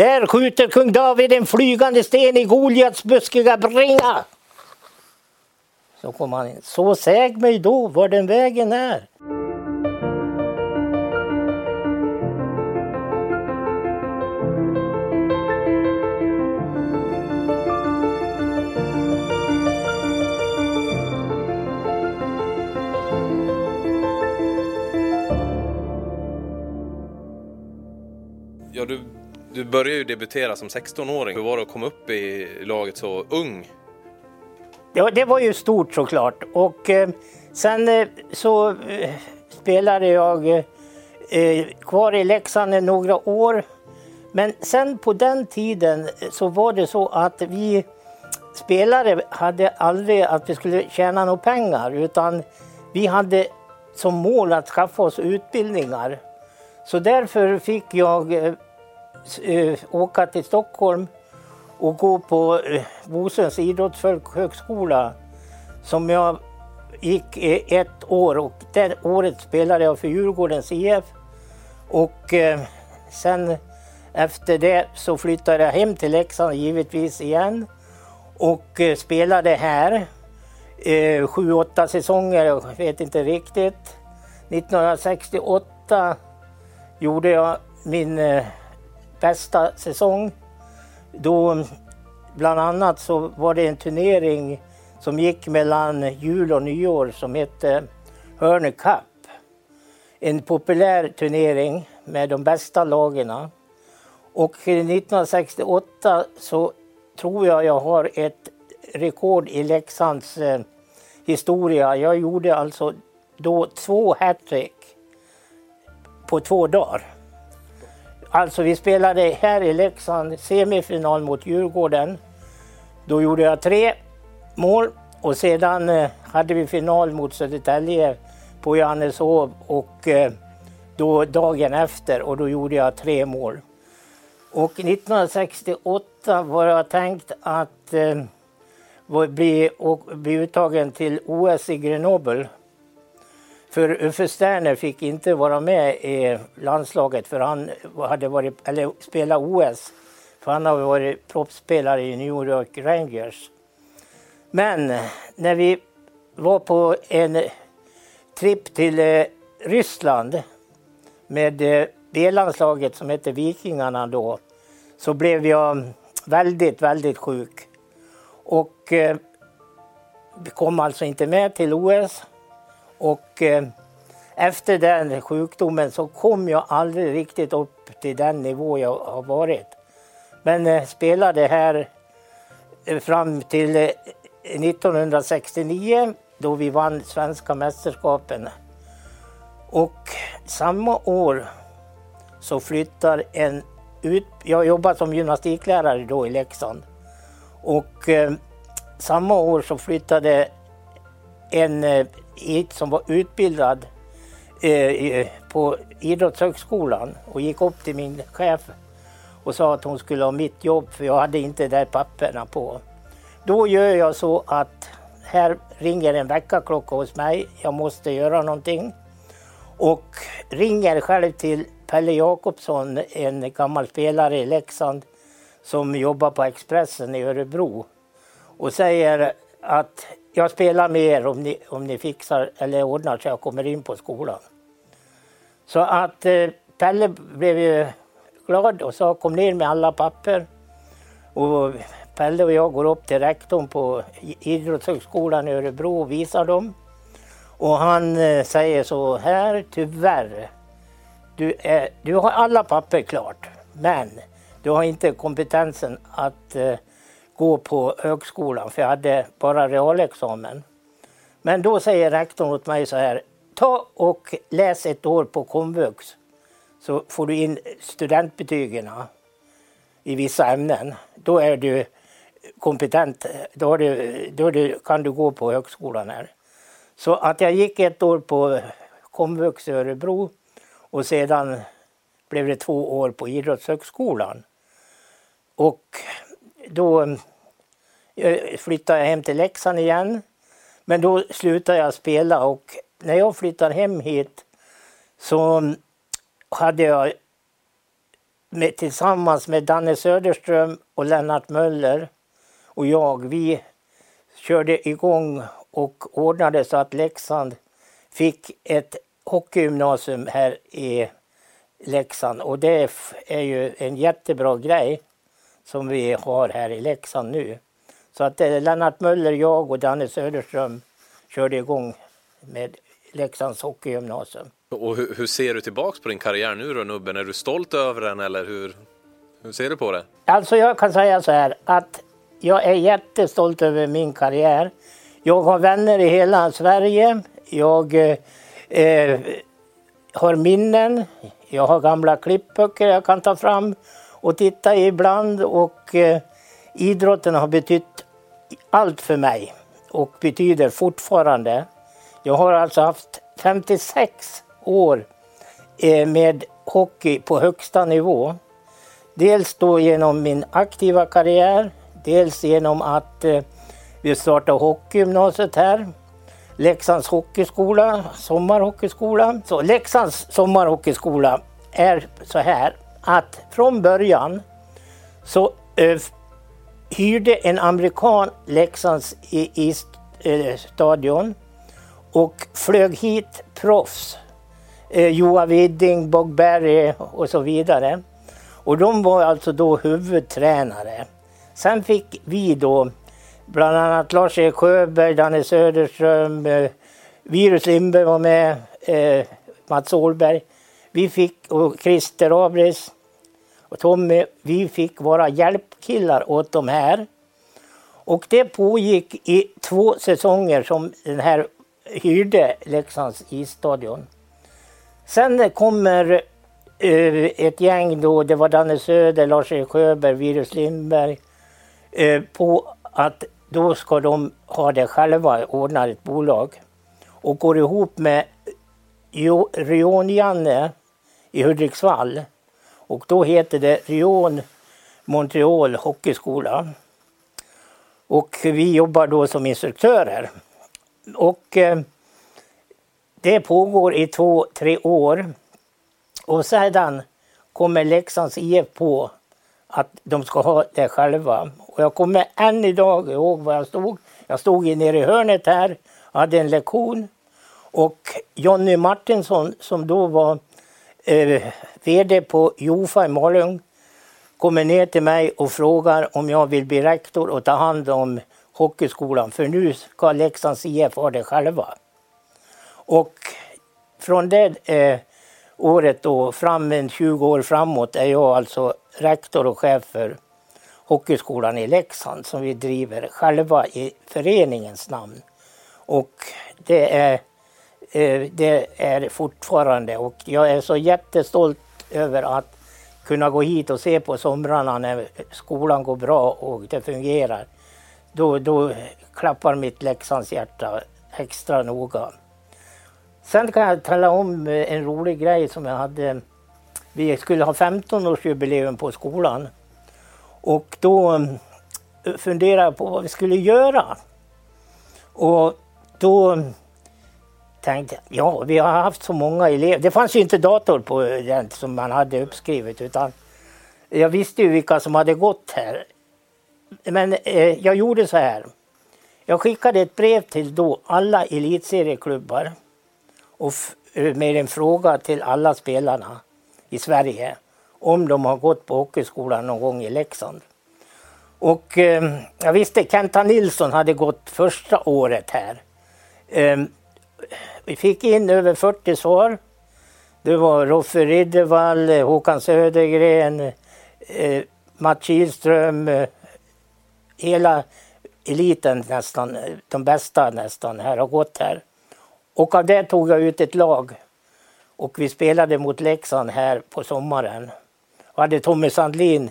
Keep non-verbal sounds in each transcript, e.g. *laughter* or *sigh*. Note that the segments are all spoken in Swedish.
Där skjuter kung David en flygande sten i Goliats buskiga bringa. Så kom han in. Så säg mig då var den vägen är. Du började ju debutera som 16-åring. Hur var det att komma upp i laget så ung? Ja, det var ju stort såklart. Och eh, sen eh, så eh, spelade jag eh, eh kvar i Leksand i några år. Men sen på den tiden eh, så var det så att vi spelare hade aldrig att vi skulle tjäna några pengar utan vi hade som mål att skaffa oss utbildningar. Så därför fick jag eh, Eh, åka till Stockholm och gå på eh, Bosöns idrottsfolkhögskola som jag gick i ett år och det året spelade jag för Djurgårdens IF. Och sen efter det så flyttade jag hem till Leksand givetvis igen och spelade här sju, åtta säsonger, jag vet inte riktigt. 1968 gjorde jag min bästa säsong. Då bland annat så var det en turnering som gick mellan jul och nyår som hette Hörne Cup. En populär turnering med de bästa lagen. Och 1968 så tror jag jag har ett rekord i Leksands eh, historia. Jag gjorde alltså då två hattrick på två dagar. Alltså vi spelade här i Leksand semifinal mot Djurgården. Då gjorde jag tre mål och sedan eh, hade vi final mot Södertälje på Johanneshov och eh, då dagen efter och då gjorde jag tre mål. Och 1968 var jag tänkt att eh, bli, och, bli uttagen till OS i Grenoble för Uffe Sterner fick inte vara med i landslaget för han hade varit, eller spela OS. För han har varit proffsspelare i New York Rangers. Men när vi var på en tripp till eh, Ryssland med eh, B-landslaget som hette Vikingarna då så blev jag väldigt, väldigt sjuk. Och eh, kom alltså inte med till OS. Och eh, efter den sjukdomen så kom jag aldrig riktigt upp till den nivå jag har varit. Men eh, spelade här eh, fram till eh, 1969 då vi vann svenska mästerskapen. Och samma år så flyttar en ut... Jag jobbade som gymnastiklärare då i Leksand. Och eh, samma år så flyttade en eh, som var utbildad eh, på Idrottshögskolan och gick upp till min chef och sa att hon skulle ha mitt jobb för jag hade inte där papperna på. Då gör jag så att här ringer en väckarklocka hos mig, jag måste göra någonting. Och ringer själv till Pelle Jakobsson, en gammal spelare i Leksand som jobbar på Expressen i Örebro och säger att jag spelar med er om ni, om ni fixar eller ordnar så jag kommer in på skolan. Så att eh, Pelle blev ju glad och sa kom ner med alla papper. Och Pelle och jag går upp till rektorn på Idrottshögskolan i Örebro och visar dem. Och han eh, säger så här, tyvärr, du, är, du har alla papper klart, men du har inte kompetensen att eh, gå på högskolan för jag hade bara realexamen. Men då säger rektorn åt mig så här, ta och läs ett år på komvux så får du in studentbetygen i vissa ämnen. Då är du kompetent, då, du, då du, kan du gå på högskolan här. Så att jag gick ett år på komvux i Örebro och sedan blev det två år på Idrottshögskolan. Och då flyttade jag hem till Leksand igen. Men då slutade jag spela och när jag flyttade hem hit så hade jag med, tillsammans med Danne Söderström och Lennart Möller och jag, vi körde igång och ordnade så att Leksand fick ett hockeygymnasium här i Leksand. Och det är ju en jättebra grej som vi har här i Leksand nu. Så att eh, Lennart Möller, jag och Danne Söderström körde igång med Leksands hockeygymnasium. Och hur, hur, ser du tillbaks på din karriär nu då Nubben? Är du stolt över den eller hur, hur ser du på det? Alltså jag kan säga så här att jag är jättestolt över min karriär. Jag har vänner i hela Sverige. Jag eh, eh har minnen. Jag har gamla klippböcker jag kan ta fram och titta ibland. Och eh, idrotten har betytt allt för mig och betyder fortfarande. Jag har alltså haft 56 år eh, med hockey på högsta nivå. Dels då genom min aktiva karriär, dels genom att eh, vi startade hockeygymnasiet här. Leksands hockeyskola, sommarhockeyskola. Så Leksands sommarhockeyskola är så här att från början så eh, hyrde en amerikan Leksands i, i eh, stadion och flög hit proffs. Eh, Joa Widding, Bog Berry och så vidare. Och de var alltså då huvudtränare. Sen fick vi då bland annat Lars-Erik Sjöberg, Danne Söderström, eh, Virus Lindberg var med, eh, Mats Åhlberg. Vi fick, och Christer Abris och Tommy, vi fick vara hjälpkillar åt de här. Och det pågick i två säsonger som den här hyrde Leksands isstadion. Sen kommer eh, ett gäng då, det var Danne Söder, Lars-Erik Sjöberg, Virus Lindberg, eh, på att då ska de ha det själva, ordna ett bolag. Och går ihop med Rion-Janne i Hudiksvall. Och då heter det Rion Montreal Hockeyskola. Och vi jobbar då som instruktörer. Och eh, det pågår i två, tre år. Och sedan kommer Leksands IF på att de ska ha det själva. Och jag kommer än idag ihåg var jag stod. Jag stod nere i hörnet här, hade en lektion. Och Jonny Martinsson som då var eh, VD på Jofa i Malung kommer ner till mig och frågar om jag vill bli rektor och ta hand om hockeyskolan för nu ska Leksands IF ha det själva. Och från det eh, året då fram en 20 år framåt är jag alltså rektor och chef för Hockeyskolan i Leksand som vi driver själva i föreningens namn. Och det är, eh, Eh, det är fortfarande och jag är så jättestolt över att kunna gå hit och se på somrarna när skolan går bra och det fungerar. Då, då klappar mitt Leksands hjärta extra noga. Sen kan jag tala om eh, en rolig grej som jag hade. Vi skulle ha 15-årsjubileum på skolan. Och då eh, funderade jag på vad vi skulle göra. Och då tänkte ja vi har haft så många elever. Det fanns ju inte dator på den som man hade uppskrivet utan jag visste ju vilka som hade gått här. Men eh, jag gjorde så här. Jag skickade ett brev till då alla elitserieklubbar och eh, med en fråga till alla spelarna i Sverige om de har gått på hockeyskolan någon gång i Leksand. Och eh, jag visste Kenta Nilsson hade gått första året här. Eh, vi fick in över 40 svar. Det var Roffe Riddervall, Håkan Södergren, eh, Mats Kihlström, eh, hela eliten nästan, de bästa nästan här har gått här. Och av det tog jag ut ett lag. Och vi spelade mot Leksand här på sommaren. Och hade Tommy Sandlin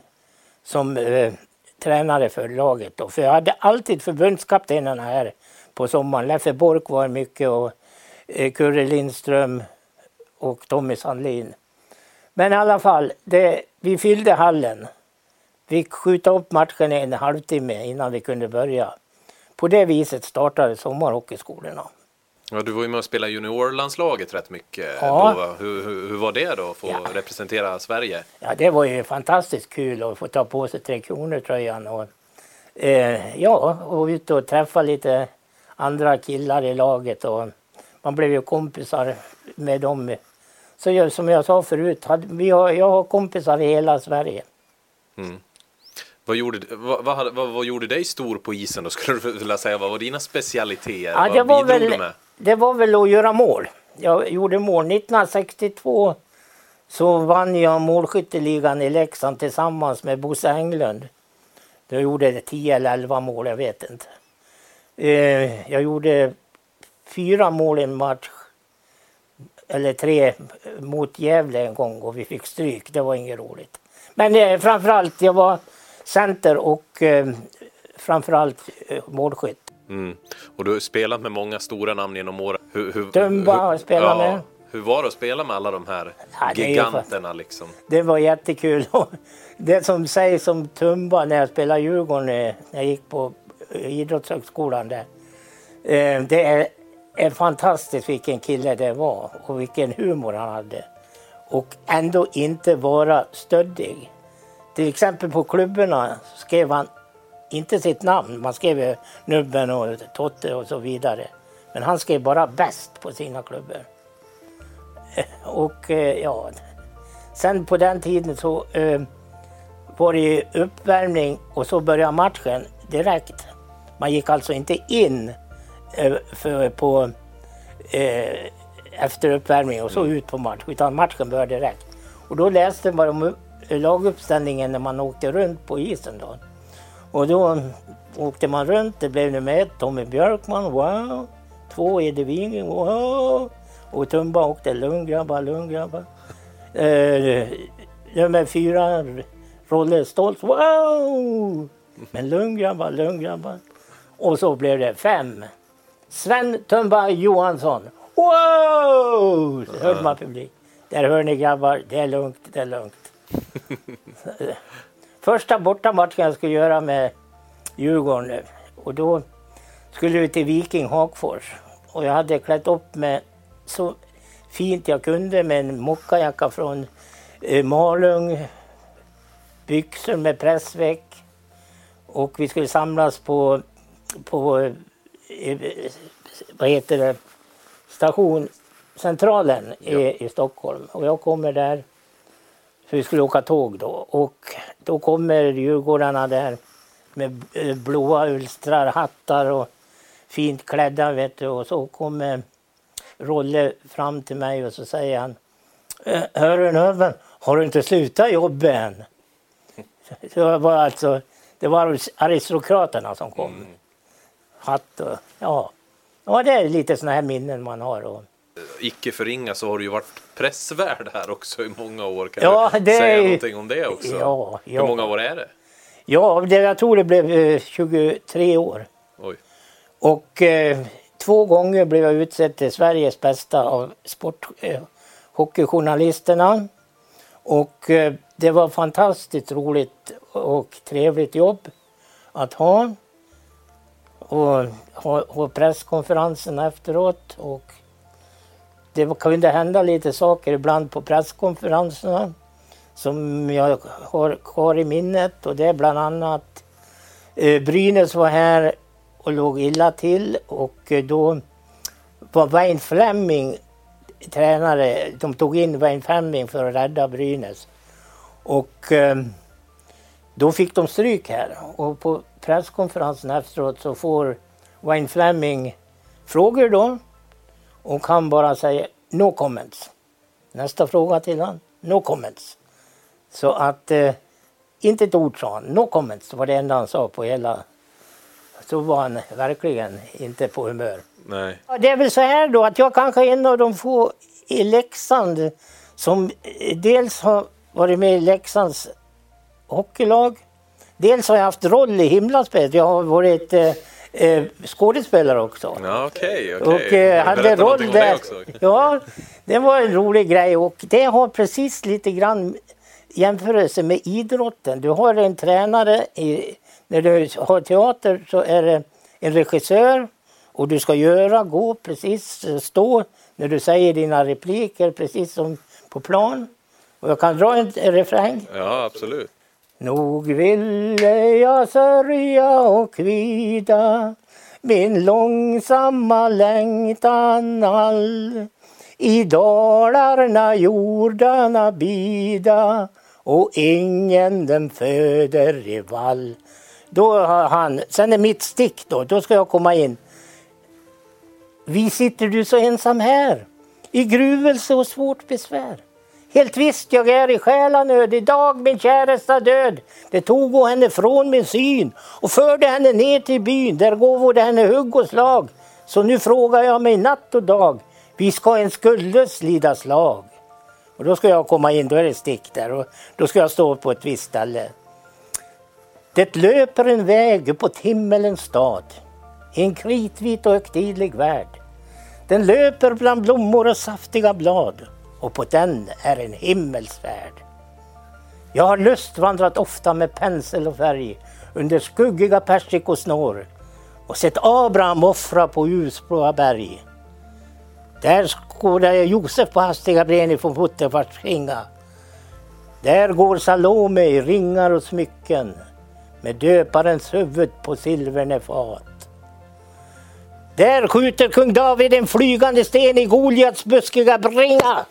som eh, tränare för laget. Då. För jag hade alltid förbundskaptenerna här på sommaren. Leffe Bork var mycket och Kurre Lindström och Tommy Sandlin. Men i alla fall, det, vi fyllde hallen. Vi skjuta upp matchen en halvtimme innan vi kunde börja. På det viset startade sommarhockeyskolorna. Ja, du var ju med och spelade juniorlandslaget rätt mycket. Ja. Då. Hur, hur, hur var det då att få Ja. representera Sverige? Ja, det var ju fantastiskt kul att få ta på sig Tre Kronor-tröjan och eh, ja, och ut och träffa lite andra killar i laget och man blev ju kompisar med dem. Så jag, som jag sa förut, hade, vi har, jag har kompisar i hela Sverige. Vad gjorde, vad, vad, vad, vad gjorde dig stor på isen då skulle du vilja säga? Vad var dina specialiteter? Ja, det, var väl, det var väl att göra mål. Jag gjorde mål 1962 så vann jag målskytteligan i Leksand tillsammans med Bosse Englund. Jag gjorde 10 eller 11 mål, jag vet inte. Eh, jag gjorde fyra mål i en match. Eller tre mot Gävle en gång och vi fick stryk. Det var inget roligt. Men eh, framförallt, jag var center och eh, framförallt eh, målskytt. Mm. Och du har spelat med många stora namn genom åren. Hur, hur, Tumba har jag spelat med. Hur var det att spela med alla de här Ja, det giganterna liksom? Det var jättekul. *laughs* Det som sägs om Tumba när jag spelade Djurgården, eh, när jag gick på eh, idrottshögskolan där. Eh, Det är, är fantastiskt vilken kille det var och vilken humor han hade. Och ändå inte vara stöddig. Till exempel på klubborna skrev han inte sitt namn. Man skrev ju Nubben och Totte och så vidare. Men han skrev bara bäst på sina klubbor. *laughs* Och eh, ja, sen på den tiden så eh, var det ju uppvärmning och så började matchen direkt. Man gick alltså inte in för, på, eh, efter uppvärmning och så ut på match, utan matchen började direkt. Och då läste man om eh, laguppställningen när man åkte runt på isen. Då. Och då åkte man runt, det blev nummer ett Tommy Björkman, wow. Två Wingren, wow. Och Tumba åkte lugn grabbar, lugn grabbar. Eh, nummer fyra Rolle Stoltz, wow. Men lugn grabbar, lugn grabbar. Och så blev det fem. Sven Tumba Johansson, wow. Så hörde man publik. Där hör ni grabbar, det är lugnt, det är lugnt. *laughs* Första bortamatchen jag skulle göra med Djurgården och då skulle vi till Viking Hagfors. Och jag hade klätt upp mig så fint jag kunde med en mockajacka från eh, Malung, byxor med pressväck och vi skulle samlas på, på vad heter det, station Centralen i, i Stockholm. Och jag kommer där, för vi skulle åka tåg då. Och då kommer djurgårdarna där med eh, blåa ulstrar, hattar och fint klädda vet du. Och så kommer Rolle fram till mig och så säger han "Eh, Hörru Növen, har du inte slutat jobba än? *laughs* Så det var alltså, det var aristokraterna som kom. Hatt och, ja. Ja, det är lite såna här minnen man har. Och, Icke förringa så har du ju varit pressvärd här också i många år. Kan Ja, du det säga någonting om det också? Ja, ja. Hur många år är det? ja, det, jag tror det blev eh, 23 år. Oj. Och eh, två gånger blev jag utsedd till Sveriges bästa av sporthockeyjournalisterna. Eh, och eh, det var fantastiskt roligt och trevligt jobb att ha. Och ha, ha presskonferensen efteråt. Och det kunde hända lite saker ibland på presskonferenserna som jag har kvar i minnet. Och det är bland annat eh, Brynäs var här och låg illa till och eh, då var Wayne Fleming tränare. De tog in Wayne Fleming för att rädda Brynäs. Och eh, då fick de stryk här. Och på presskonferensen efteråt så får Wayne Fleming frågor då. Och han bara säger no comments. Nästa fråga till han, no comments. Så att eh, inte ett ord sa han, no comments var det enda han sa på hela så var han verkligen inte på humör. Nej. Det är väl så här då att jag kanske är en av de få i Leksand som eh, dels har varit med i Leksands hockeylag. Dels har jag haft roll i himlaspelet. Jag har varit eh, eh, skådespelare också. Ja, okej, okej. Och eh, hade roll där. också. *laughs* Ja, det var en rolig grej och det har precis lite grann jämförelse med idrotten. Du har en tränare, i, när du har teater så är det en regissör Och du ska göra, gå precis, stå när du säger dina repliker precis som på plan. Och jag kan dra en refräng. Ja, absolut. Nog ville jag sörja och kvida min långsamma längtan all i dalarna jordarna bida och ingen den föder i vall. Då har han, sen är mitt stick då, då ska jag komma in. Vi sitter du så ensam här i gruvelse och svårt besvär. Helt visst jag är i själanöd, idag min käresta död. Det tog och henne från min syn och förde henne ner till byn. Där gåvode henne hugg och slag. Så nu frågar jag mig natt och dag, vi ska en skuldlös lida slag. Och då ska jag komma in, då är det stick där och då ska jag stå på ett visst ställe. Det löper en väg uppåt himmelens stad, i en kritvit och högtidlig värld. Den löper bland blommor och saftiga blad och på den är en himmelsfärd. Jag har lustvandrat ofta med pensel och färg under skuggiga persikosnår och sett Abraham offra på ljusblåa berg. Där skådar jag Josef på hastiga ben ifrån Puttefars skinga. Där går Salome i ringar och smycken med döparens huvud på silverne fat. Där skjuter kung David en flygande sten i Goliats buskiga bringa.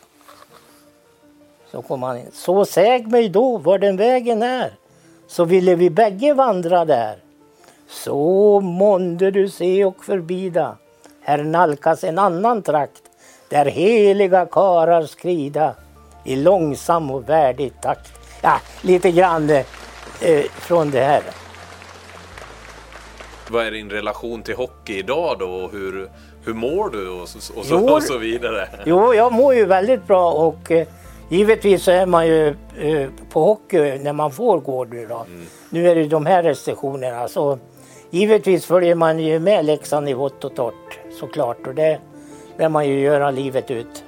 Så kom han in. Så säg mig då var den vägen är, så ville vi bägge vandra där. Så månde du se och förbida, här nalkas en annan trakt, där heliga karar skrida i långsam och värdig takt. Ja, lite grann eh, från det här. Vad är din relation till hockey idag då? Och hur, hur mår du och så, och så, och så vidare? Jo, jag mår ju väldigt bra och eh, Givetvis är man ju eh, på hockey när man får gå nu då. Mm. Nu är det de här restriktionerna så givetvis följer man ju med Leksand i vått och torrt såklart och det lär man ju göra livet ut.